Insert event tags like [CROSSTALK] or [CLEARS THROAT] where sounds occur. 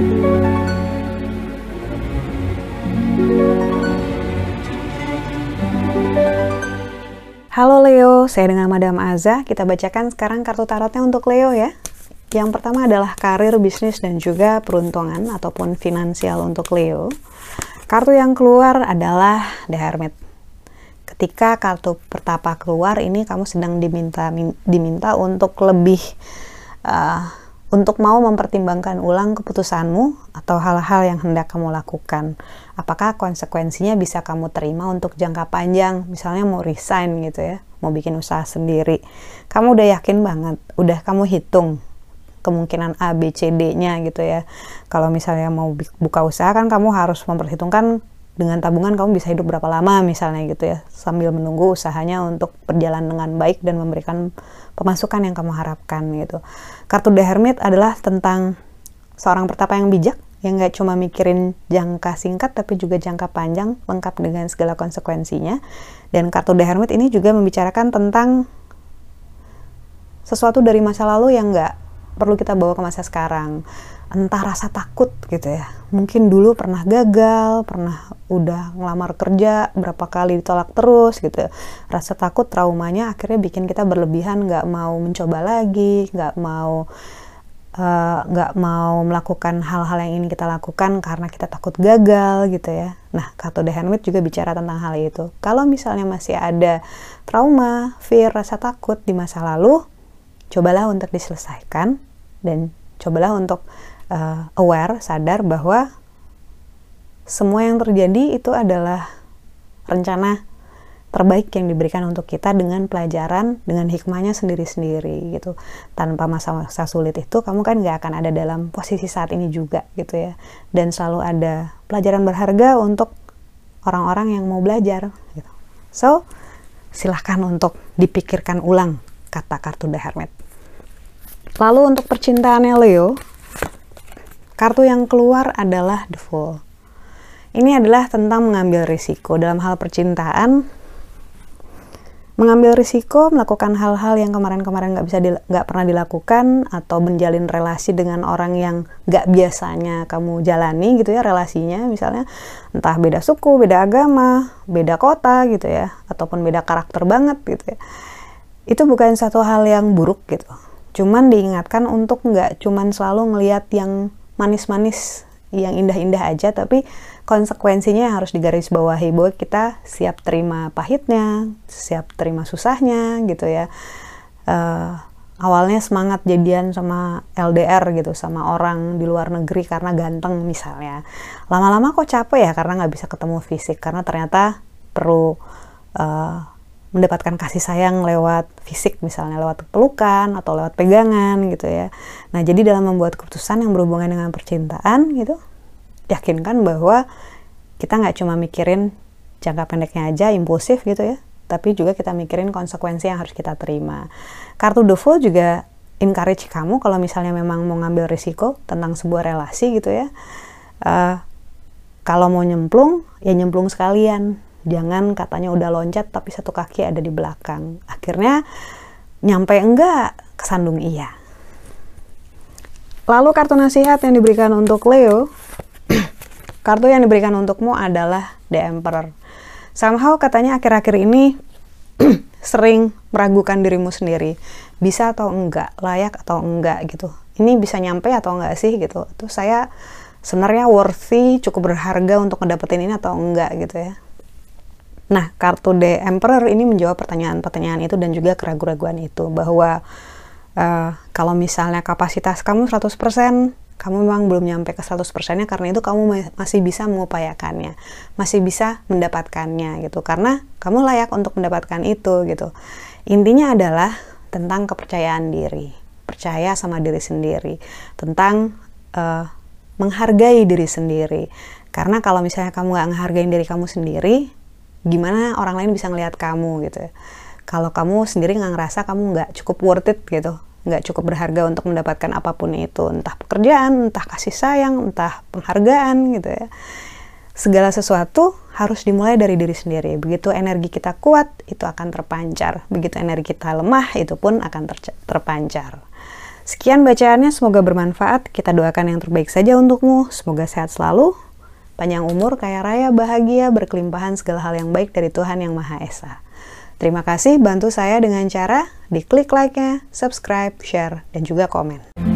Halo Leo, saya dengan Madam Aza. Kita bacakan sekarang kartu tarotnya untuk Leo ya. Yang pertama adalah karir, bisnis, dan juga peruntungan ataupun finansial untuk Leo. Kartu yang keluar adalah The Hermit. Ketika kartu pertapa keluar, ini kamu sedang diminta diminta untuk lebih uh, untuk mau mempertimbangkan ulang keputusanmu atau hal-hal yang hendak kamu lakukan. Apakah konsekuensinya bisa kamu terima untuk jangka panjang, misalnya mau resign gitu ya, mau bikin usaha sendiri. Kamu udah yakin banget, udah kamu hitung kemungkinan A, B, C, D-nya gitu ya. Kalau misalnya mau buka usaha kan kamu harus memperhitungkan dengan tabungan kamu bisa hidup berapa lama misalnya gitu ya sambil menunggu usahanya untuk berjalan dengan baik dan memberikan pemasukan yang kamu harapkan gitu. Kartu The Hermit adalah tentang seorang pertapa yang bijak yang nggak cuma mikirin jangka singkat tapi juga jangka panjang lengkap dengan segala konsekuensinya. Dan kartu The Hermit ini juga membicarakan tentang sesuatu dari masa lalu yang nggak perlu kita bawa ke masa sekarang entah rasa takut gitu ya. Mungkin dulu pernah gagal pernah udah ngelamar kerja berapa kali ditolak terus gitu. Rasa takut traumanya akhirnya bikin kita berlebihan nggak mau mencoba lagi nggak mau eh, nggak uh, mau melakukan hal-hal yang ingin kita lakukan karena kita takut gagal gitu ya. Nah kartu The Hermit juga bicara tentang hal itu. Kalau misalnya masih ada trauma fear rasa takut di masa lalu cobalah untuk diselesaikan dan cobalah untuk uh, aware, sadar bahwa semua yang terjadi itu adalah rencana terbaik yang diberikan untuk kita dengan pelajaran, dengan hikmahnya sendiri-sendiri gitu. Tanpa masa-masa sulit itu, kamu kan gak akan ada dalam posisi saat ini juga gitu ya. Dan selalu ada pelajaran berharga untuk orang-orang yang mau belajar gitu. So, silahkan untuk dipikirkan ulang kata kartu The Hermit. Lalu untuk percintaannya Leo, Kartu yang keluar adalah The Fool. Ini adalah tentang mengambil risiko dalam hal percintaan. Mengambil risiko, melakukan hal-hal yang kemarin-kemarin nggak bisa nggak pernah dilakukan atau menjalin relasi dengan orang yang nggak biasanya kamu jalani gitu ya relasinya misalnya entah beda suku, beda agama, beda kota gitu ya ataupun beda karakter banget gitu ya. Itu bukan satu hal yang buruk gitu. Cuman diingatkan untuk nggak cuman selalu ngelihat yang manis-manis yang indah-indah aja tapi konsekuensinya yang harus digarisbawahi bahwa kita siap terima pahitnya siap terima susahnya gitu ya. Uh, awalnya semangat jadian sama LDR gitu sama orang di luar negeri karena ganteng misalnya. Lama-lama kok capek ya karena nggak bisa ketemu fisik karena ternyata perlu uh, mendapatkan kasih sayang lewat fisik misalnya lewat pelukan atau lewat pegangan gitu ya. Nah, jadi dalam membuat keputusan yang berhubungan dengan percintaan gitu, yakinkan bahwa kita nggak cuma mikirin jangka pendeknya aja impulsif gitu ya, tapi juga kita mikirin konsekuensi yang harus kita terima. Kartu The juga encourage kamu kalau misalnya memang mau ngambil risiko tentang sebuah relasi gitu ya. Uh, kalau mau nyemplung, ya nyemplung sekalian jangan katanya udah loncat tapi satu kaki ada di belakang. Akhirnya nyampe enggak kesandung iya. Lalu kartu nasihat yang diberikan untuk Leo. [CLEARS THROAT] Kartu yang diberikan untukmu adalah The Emperor. Somehow katanya akhir-akhir ini [CLEARS THROAT] sering meragukan dirimu sendiri. Bisa atau enggak? Layak atau enggak gitu. Ini bisa nyampe atau enggak sih gitu? Itu saya sebenarnya worthy cukup berharga untuk ngedapetin ini atau enggak gitu ya Nah, kartu The Emperor ini menjawab pertanyaan-pertanyaan itu dan juga keraguan-keraguan itu bahwa uh, kalau misalnya kapasitas kamu 100%, kamu memang belum nyampe ke 100%-nya karena itu kamu masih bisa mengupayakannya, masih bisa mendapatkannya gitu. Karena kamu layak untuk mendapatkan itu gitu. Intinya adalah tentang kepercayaan diri, percaya sama diri sendiri, tentang uh, menghargai diri sendiri. Karena kalau misalnya kamu gak menghargai diri kamu sendiri, gimana orang lain bisa ngelihat kamu gitu ya. kalau kamu sendiri nggak ngerasa kamu nggak cukup worth it gitu nggak cukup berharga untuk mendapatkan apa pun itu entah pekerjaan entah kasih sayang entah penghargaan gitu ya segala sesuatu harus dimulai dari diri sendiri begitu energi kita kuat itu akan terpancar begitu energi kita lemah itu pun akan ter terpancar Sekian bacaannya, semoga bermanfaat. Kita doakan yang terbaik saja untukmu. Semoga sehat selalu, panjang umur, kaya raya, bahagia, berkelimpahan segala hal yang baik dari Tuhan Yang Maha Esa. Terima kasih bantu saya dengan cara diklik like-nya, subscribe, share, dan juga komen.